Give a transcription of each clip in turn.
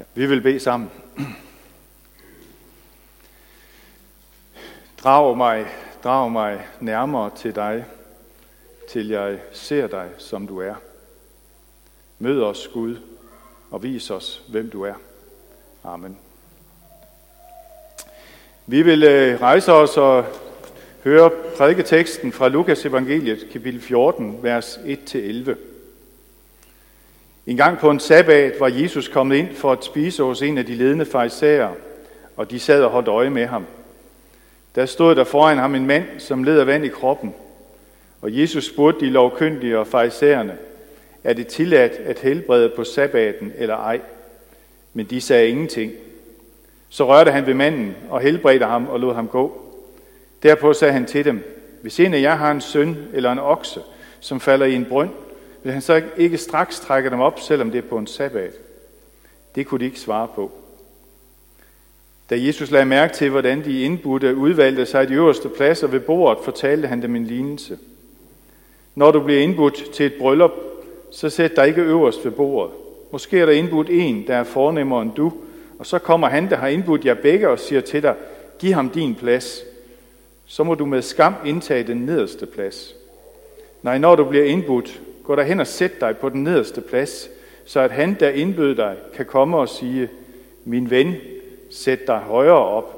Ja, vi vil bede sammen. Drag mig, drag mig nærmere til dig, til jeg ser dig, som du er. Mød os, Gud, og vis os, hvem du er. Amen. Vi vil øh, rejse os og høre prædiketeksten fra Lukas evangeliet, kapitel 14, vers 1-11. En gang på en sabbat var Jesus kommet ind for at spise hos en af de ledende farisæer, og de sad og holdt øje med ham. Der stod der foran ham en mand, som led af vand i kroppen. Og Jesus spurgte de lovkyndige og farisæerne, er det tilladt at helbrede på sabbaten eller ej? Men de sagde ingenting. Så rørte han ved manden og helbredte ham og lod ham gå. Derpå sagde han til dem, hvis en af jer har en søn eller en okse, som falder i en brønd, vil han så ikke straks trække dem op, selvom det er på en sabbat? Det kunne de ikke svare på. Da Jesus lagde mærke til, hvordan de indbudte udvalgte sig de øverste pladser ved bordet, fortalte han dem en lignelse. Når du bliver indbudt til et bryllup, så sæt dig ikke øverst ved bordet. Måske er der indbudt en, der er fornemmere end du, og så kommer han, der har indbudt jer begge, og siger til dig, giv ham din plads. Så må du med skam indtage den nederste plads. Nej, når du bliver indbudt, gå der hen og sæt dig på den nederste plads, så at han, der indbød dig, kan komme og sige, min ven, sæt dig højere op.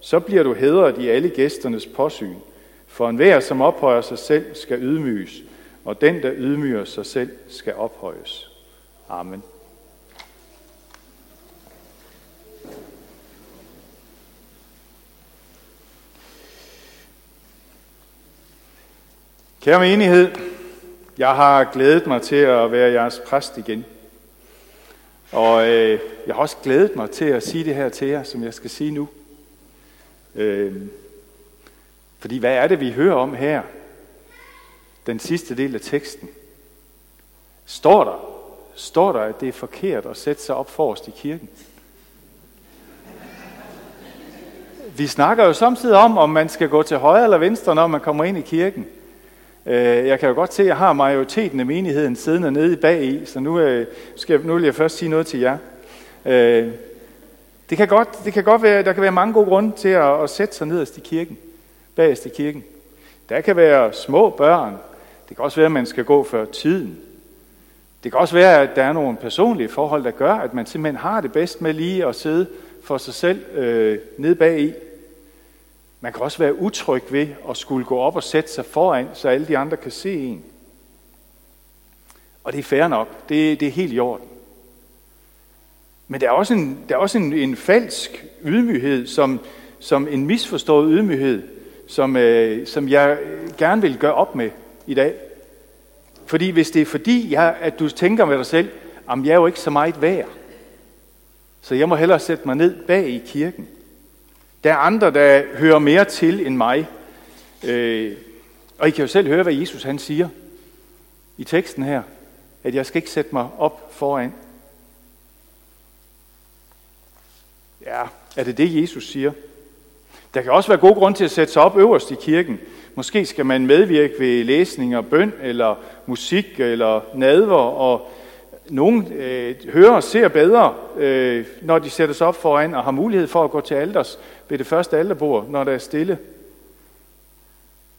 Så bliver du hedret i alle gæsternes påsyn. For enhver, som ophøjer sig selv, skal ydmyges, og den, der ydmyger sig selv, skal ophøjes. Amen. Kære menighed, jeg har glædet mig til at være jeres præst igen. Og øh, jeg har også glædet mig til at sige det her til jer, som jeg skal sige nu. Øh, fordi hvad er det, vi hører om her? Den sidste del af teksten. Står der, står der, at det er forkert at sætte sig op forrest i kirken? Vi snakker jo samtidig om, om man skal gå til højre eller venstre, når man kommer ind i kirken. Øh, jeg kan jo godt se, at jeg har majoriteten af menigheden siddende nede bag i, så nu, øh, skal, jeg, nu vil jeg først sige noget til jer. Øh, det kan godt, det kan godt være, der kan være mange gode grunde til at, at sætte sig nederst i kirken, bagerst i kirken. Der kan være små børn. Det kan også være, at man skal gå før tiden. Det kan også være, at der er nogle personlige forhold, der gør, at man simpelthen har det bedst med lige at sidde for sig selv øh, nede bag i. Man kan også være utryg ved at skulle gå op og sætte sig foran, så alle de andre kan se en. Og det er fair nok. Det, det er helt i orden. Men der er også en, der er også en, en falsk ydmyghed, som, som en misforstået ydmyghed, som, øh, som jeg gerne vil gøre op med i dag. Fordi hvis det er fordi, jeg, at du tænker med dig selv, at jeg er jo ikke så meget værd, så jeg må hellere sætte mig ned bag i kirken. Der er andre, der hører mere til end mig. Øh, og I kan jo selv høre, hvad Jesus han siger i teksten her, at jeg skal ikke sætte mig op foran. Ja, er det det, Jesus siger? Der kan også være god grund til at sætte sig op øverst i kirken. Måske skal man medvirke ved læsning og bøn, eller musik, eller nadver, og nogen øh, hører og ser bedre, øh, når de sætter sig op foran og har mulighed for at gå til alders ved det første alderbord, når der er stille.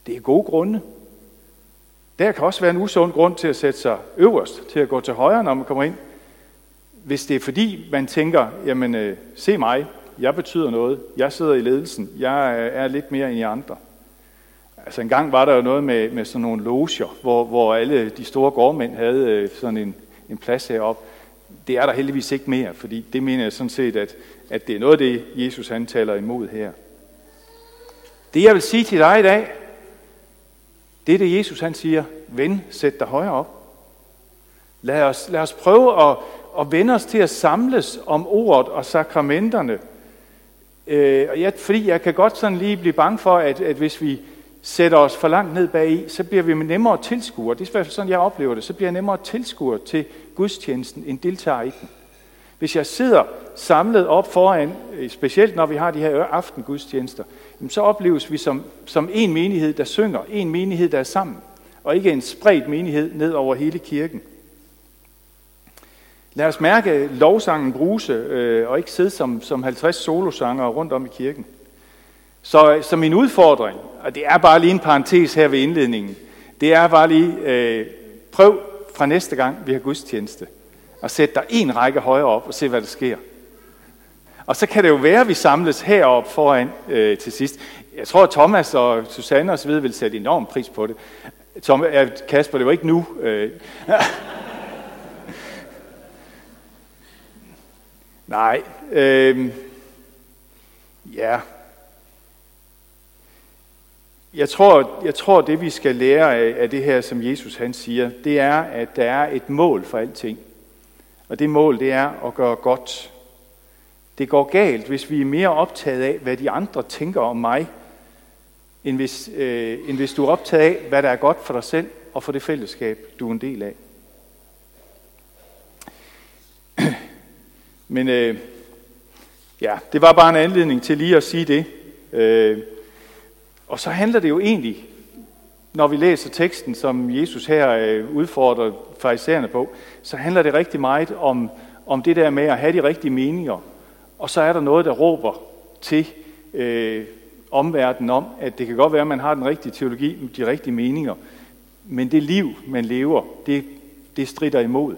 Det er gode grunde. Der kan også være en usund grund til at sætte sig øverst, til at gå til højre, når man kommer ind. Hvis det er fordi, man tænker, jamen øh, se mig, jeg betyder noget, jeg sidder i ledelsen, jeg er lidt mere end I andre. Altså en gang var der jo noget med, med sådan nogle loger, hvor, hvor alle de store gårdmænd havde øh, sådan en, en plads heroppe. Det er der heldigvis ikke mere, fordi det mener jeg sådan set, at, at det er noget af det, Jesus han taler imod her. Det jeg vil sige til dig i dag, det er det Jesus han siger, ven, sæt dig højere op. Lad os, lad os prøve at, at vende os til at samles om ordet og sakramenterne. Øh, og jeg, fordi jeg kan godt sådan lige blive bange for, at, at hvis vi sætter os for langt ned bag i, så bliver vi nemmere tilskuer. Det er i hvert fald sådan, jeg oplever det. Så bliver jeg nemmere tilskuer til gudstjenesten end deltager i den. Hvis jeg sidder samlet op foran, øh, specielt når vi har de her aftengudstjenester, så opleves vi som, som en menighed, der synger, en menighed, der er sammen, og ikke en spredt menighed ned over hele kirken. Lad os mærke lovsangen bruse, øh, og ikke sidde som, som 50 solosanger rundt om i kirken. Så, så min udfordring, og det er bare lige en parentes her ved indledningen, det er bare lige, øh, prøv fra næste gang, vi har gudstjeneste, og sæt dig en række højere op og se, hvad der sker. Og så kan det jo være, at vi samles herop foran øh, til sidst. Jeg tror, at Thomas og Susanne osv. vil sætte enorm pris på det. Tom, ja, Kasper, det var ikke nu. Øh. Nej. Øh, ja. Jeg tror, jeg tror, det vi skal lære af, af det her, som Jesus han siger, det er, at der er et mål for alting. Og det mål, det er at gøre godt. Det går galt, hvis vi er mere optaget af, hvad de andre tænker om mig, end hvis, øh, end hvis du er optaget af, hvad der er godt for dig selv og for det fællesskab, du er en del af. Men øh, ja, det var bare en anledning til lige at sige det. Øh, og så handler det jo egentlig, når vi læser teksten, som Jesus her øh, udfordrer farisæerne på, så handler det rigtig meget om, om det der med at have de rigtige meninger. Og så er der noget, der råber til øh, omverdenen om, at det kan godt være, at man har den rigtige teologi, de rigtige meninger, men det liv, man lever, det, det strider imod.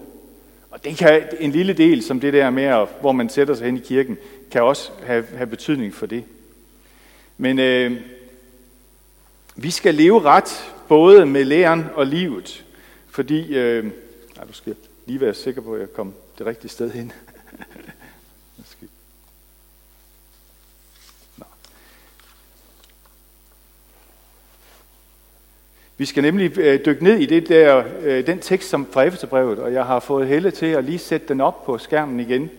Og det kan en lille del, som det der med, hvor man sætter sig hen i kirken, kan også have, have betydning for det. Men øh, vi skal leve ret, både med læren og livet, fordi, øh, nej, du skal lige være sikker på, at jeg kommer det rigtige sted hen. Vi skal nemlig øh, dykke ned i det der, øh, den tekst som fra Efterbrevet, og jeg har fået helle til at lige sætte den op på skærmen igen,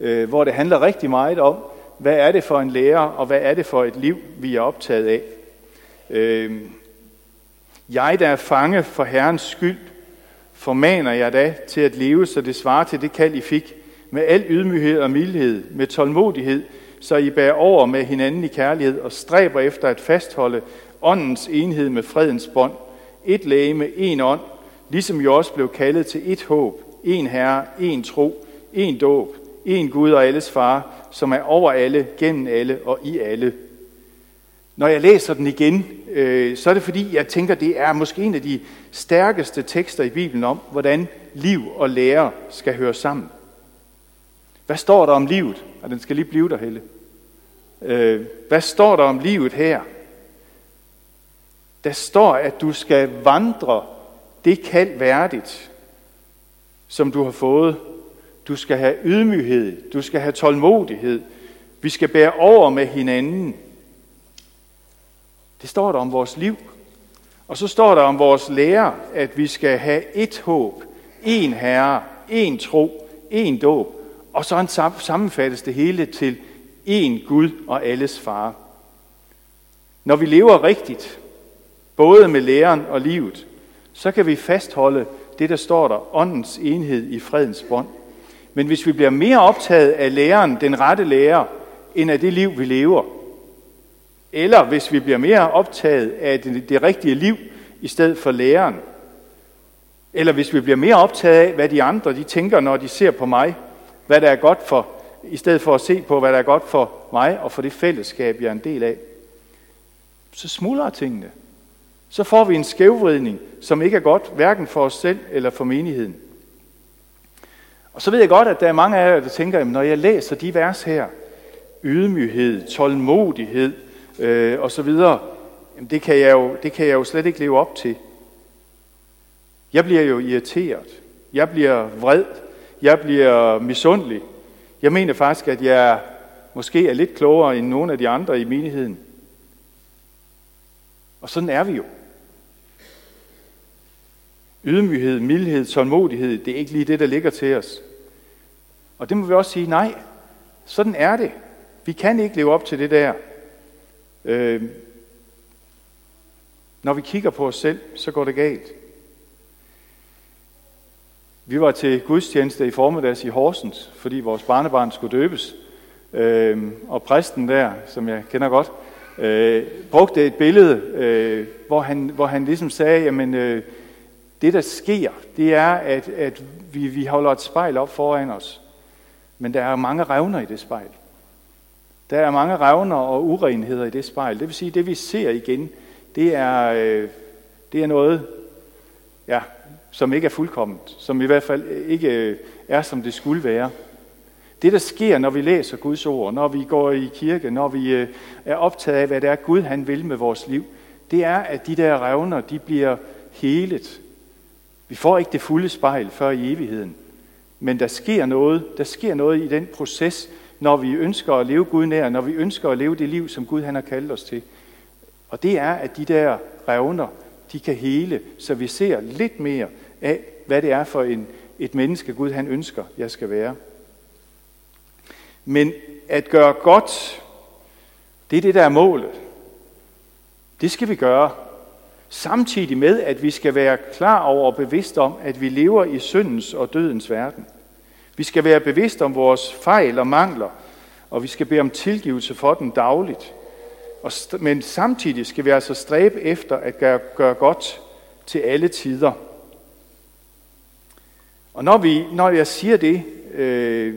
øh, hvor det handler rigtig meget om, hvad er det for en lærer, og hvad er det for et liv, vi er optaget af. Øhm, jeg, der er fange for Herrens skyld, formaner jeg da til at leve, så det svarer til det kald, I fik, med al ydmyghed og mildhed, med tålmodighed, så I bærer over med hinanden i kærlighed og stræber efter at fastholde åndens enhed med fredens bånd, et læge, en ånd, ligesom I også blev kaldet til et håb, en herre, en tro, en dåb, en Gud og alles far, som er over alle, gennem alle og i alle. Når jeg læser den igen, øh, så er det fordi, jeg tænker, det er måske en af de stærkeste tekster i Bibelen om, hvordan liv og lære skal høre sammen. Hvad står der om livet? Og den skal lige blive der, Helle. Øh, hvad står der om livet her? Der står, at du skal vandre det kald værdigt, som du har fået. Du skal have ydmyghed, du skal have tålmodighed, vi skal bære over med hinanden. Det står der om vores liv. Og så står der om vores lære, at vi skal have et håb, en herre, en tro, en dåb, og så sammenfattes det hele til en Gud og alles far. Når vi lever rigtigt, både med læren og livet, så kan vi fastholde det, der står der, åndens enhed i fredens bånd. Men hvis vi bliver mere optaget af læren, den rette lærer, end af det liv, vi lever, eller hvis vi bliver mere optaget af det, det rigtige liv, i stedet for læren, eller hvis vi bliver mere optaget af, hvad de andre de tænker, når de ser på mig, hvad der er godt for, i stedet for at se på, hvad der er godt for mig og for det fællesskab, jeg er en del af, så smuldrer tingene. Så får vi en skævvridning, som ikke er godt, hverken for os selv eller for menigheden. Og så ved jeg godt, at der er mange af jer, der tænker, at når jeg læser de vers her, ydmyghed, tålmodighed øh, og så videre, jamen det, kan jeg jo, det kan jeg jo slet ikke leve op til. Jeg bliver jo irriteret. Jeg bliver vred. Jeg bliver misundelig. Jeg mener faktisk, at jeg måske er lidt klogere end nogle af de andre i menigheden. Og sådan er vi jo. Ydmyghed, mildhed, tålmodighed, det er ikke lige det, der ligger til os. Og det må vi også sige, nej, sådan er det. Vi kan ikke leve op til det der. Øh, når vi kigger på os selv, så går det galt. Vi var til gudstjeneste i formiddags i Horsens, fordi vores barnebarn skulle døbes. Øh, og præsten der, som jeg kender godt, øh, brugte et billede, øh, hvor, han, hvor han ligesom sagde, jamen, øh, det, der sker, det er, at, at vi, vi holder et spejl op foran os. Men der er mange revner i det spejl. Der er mange revner og urenheder i det spejl. Det vil sige, at det vi ser igen, det er, øh, det er noget, ja, som ikke er fuldkomment. Som i hvert fald ikke øh, er, som det skulle være. Det, der sker, når vi læser Guds ord, når vi går i kirke, når vi øh, er optaget af, hvad det er, Gud han vil med vores liv, det er, at de der revner, de bliver helet. Vi får ikke det fulde spejl før i evigheden. Men der sker noget, der sker noget i den proces, når vi ønsker at leve Gud nær, når vi ønsker at leve det liv, som Gud han har kaldt os til. Og det er, at de der revner, de kan hele, så vi ser lidt mere af, hvad det er for en, et menneske, Gud han ønsker, jeg skal være. Men at gøre godt, det er det, der er målet. Det skal vi gøre, samtidig med, at vi skal være klar over og bevidst om, at vi lever i syndens og dødens verden. Vi skal være bevidst om vores fejl og mangler, og vi skal bede om tilgivelse for den dagligt. Men samtidig skal vi altså stræbe efter at gøre, gøre godt til alle tider. Og når, vi, når jeg siger det, øh,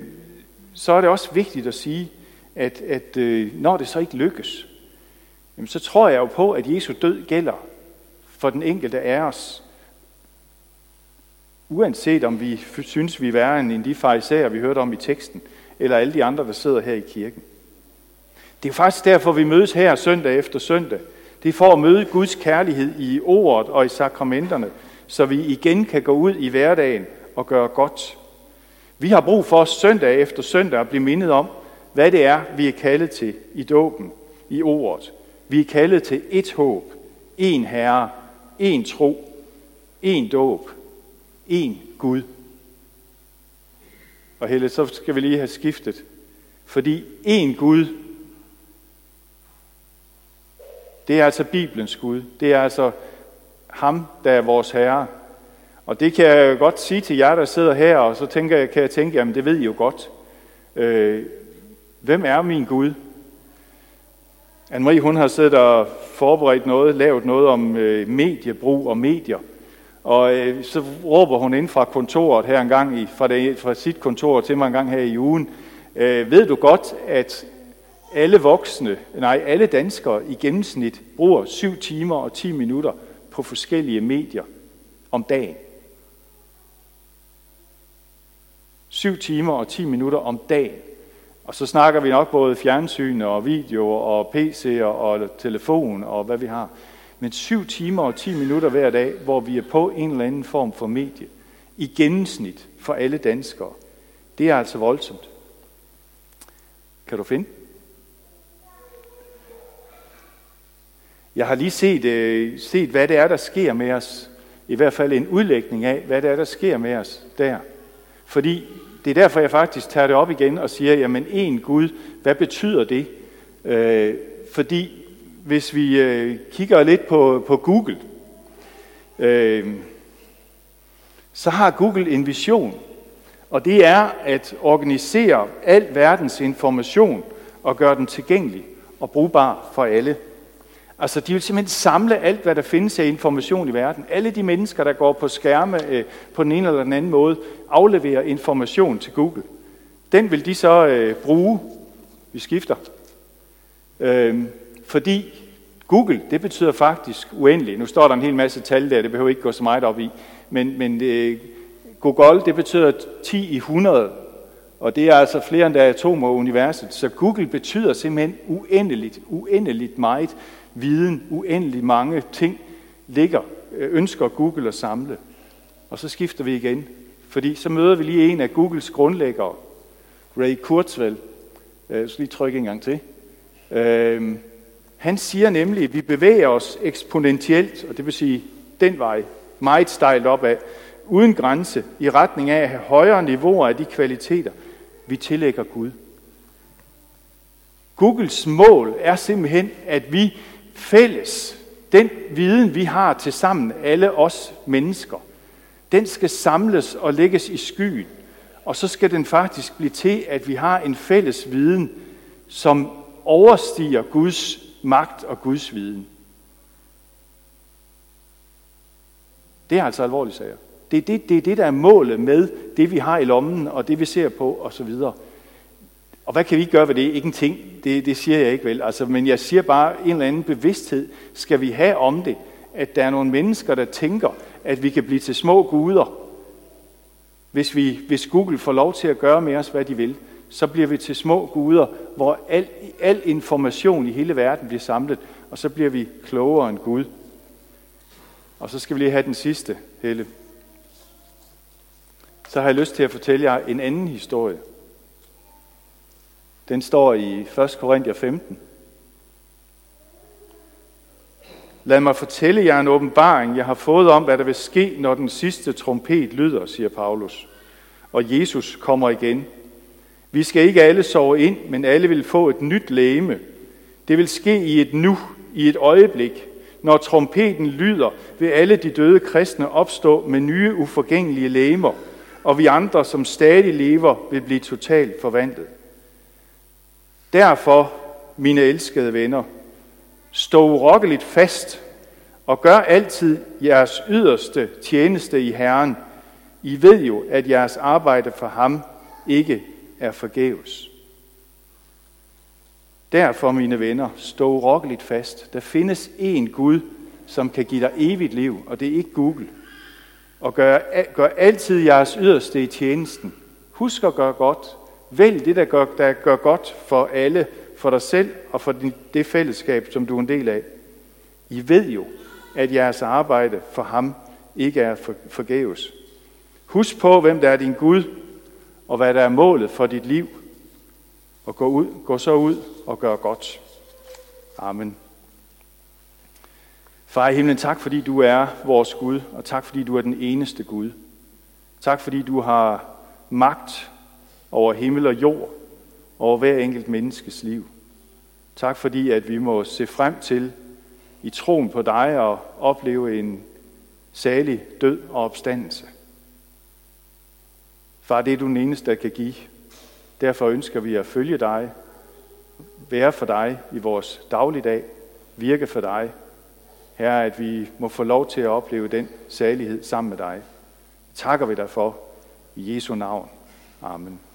så er det også vigtigt at sige, at, at øh, når det så ikke lykkes, jamen, så tror jeg jo på, at Jesu død gælder for den enkelte af os. Uanset om vi synes, vi er værre end de fariserer, vi hørte om i teksten, eller alle de andre, der sidder her i kirken. Det er faktisk derfor, vi mødes her søndag efter søndag. Det er for at møde Guds kærlighed i ordet og i sakramenterne, så vi igen kan gå ud i hverdagen og gøre godt. Vi har brug for søndag efter søndag at blive mindet om, hvad det er, vi er kaldet til i dåben, i ordet. Vi er kaldet til et håb, en herre, en tro, en dåb, en Gud. Og Helle, så skal vi lige have skiftet. Fordi en Gud, det er altså Bibelens Gud. Det er altså ham, der er vores Herre. Og det kan jeg godt sige til jer, der sidder her, og så tænker jeg, kan jeg tænke, jamen det ved I jo godt. Øh, hvem er min Gud? Anne-Marie, hun har siddet og forberedt noget, lavet noget om øh, mediebrug og medier. Og øh, så råber hun ind fra kontoret her en gang, i, fra, det, fra sit kontor til mig en gang her i ugen. Øh, ved du godt, at alle voksne, nej, alle danskere i gennemsnit bruger 7 timer og 10 minutter på forskellige medier om dagen. 7 timer og 10 minutter om dagen. Og så snakker vi nok både fjernsyn og video og PC'er og telefon og hvad vi har. Men 7 timer og 10 minutter hver dag, hvor vi er på en eller anden form for medie. I gennemsnit for alle danskere. Det er altså voldsomt. Kan du finde? Jeg har lige set, øh, set, hvad det er, der sker med os. I hvert fald en udlægning af, hvad det er, der sker med os der. Fordi det er derfor, jeg faktisk tager det op igen og siger, jamen en Gud, hvad betyder det? Øh, fordi hvis vi øh, kigger lidt på, på Google, øh, så har Google en vision, og det er at organisere al verdens information og gøre den tilgængelig og brugbar for alle. Altså, de vil simpelthen samle alt, hvad der findes af information i verden. Alle de mennesker, der går på skærme øh, på den ene eller den anden måde, afleverer information til Google. Den vil de så øh, bruge. Vi skifter. Øh, fordi Google, det betyder faktisk uendelig. Nu står der en hel masse tal der, det behøver ikke gå så meget op i. Men, men øh, Google, det betyder 10 i 100. Og det er altså flere end der er atomer i universet. Så Google betyder simpelthen uendeligt, uendeligt meget viden, uendelig mange ting ligger, øh, ønsker Google at samle. Og så skifter vi igen, fordi så møder vi lige en af Googles grundlæggere, Ray Kurzweil. Øh, jeg skal lige trykke en gang til. Øh, han siger nemlig, at vi bevæger os eksponentielt, og det vil sige den vej, meget stejlt opad, uden grænse, i retning af at have højere niveauer af de kvaliteter, vi tillægger Gud. Googles mål er simpelthen, at vi fælles, den viden, vi har til sammen, alle os mennesker, den skal samles og lægges i skyen. Og så skal den faktisk blive til, at vi har en fælles viden, som overstiger Guds magt og Guds viden. Det er altså alvorlige sager. Det er det, det er det, der er målet med det, vi har i lommen, og det, vi ser på, osv. Og hvad kan vi gøre ved det? Ikke en ting. Det, det siger jeg ikke vel. Altså, men jeg siger bare, en eller anden bevidsthed skal vi have om det. At der er nogle mennesker, der tænker, at vi kan blive til små guder, hvis, vi, hvis Google får lov til at gøre med os, hvad de vil. Så bliver vi til små guder, hvor al, al information i hele verden bliver samlet, og så bliver vi klogere end Gud. Og så skal vi lige have den sidste, Helle. Så har jeg lyst til at fortælle jer en anden historie. Den står i 1. Korinther 15. Lad mig fortælle jer en åbenbaring, jeg har fået om, hvad der vil ske, når den sidste trompet lyder, siger Paulus. Og Jesus kommer igen. Vi skal ikke alle sove ind, men alle vil få et nyt læme. Det vil ske i et nu, i et øjeblik. Når trompeten lyder, vil alle de døde kristne opstå med nye uforgængelige læmer, og vi andre, som stadig lever, vil blive totalt forvandlet. Derfor, mine elskede venner, stå urokkeligt fast og gør altid jeres yderste tjeneste i Herren. I ved jo, at jeres arbejde for ham ikke er forgæves. Derfor, mine venner, stå urokkeligt fast. Der findes én Gud, som kan give dig evigt liv, og det er ikke Google. Og gør, gør altid jeres yderste i tjenesten. Husk at gøre godt. Vælg det, der gør, der gør godt for alle, for dig selv og for det fællesskab, som du er en del af. I ved jo, at jeres arbejde for ham ikke er forgæves. Husk på, hvem der er din Gud, og hvad der er målet for dit liv. Og gå, ud, gå så ud og gør godt. Amen. Far i himlen, tak fordi du er vores Gud, og tak fordi du er den eneste Gud. Tak fordi du har magt over himmel og jord, over hver enkelt menneskes liv. Tak fordi, at vi må se frem til i troen på dig og opleve en salig død og opstandelse. Far, det er du den eneste, der kan give. Derfor ønsker vi at følge dig, være for dig i vores dagligdag, virke for dig. Herre, at vi må få lov til at opleve den salighed sammen med dig. Takker vi dig for i Jesu navn. Amen.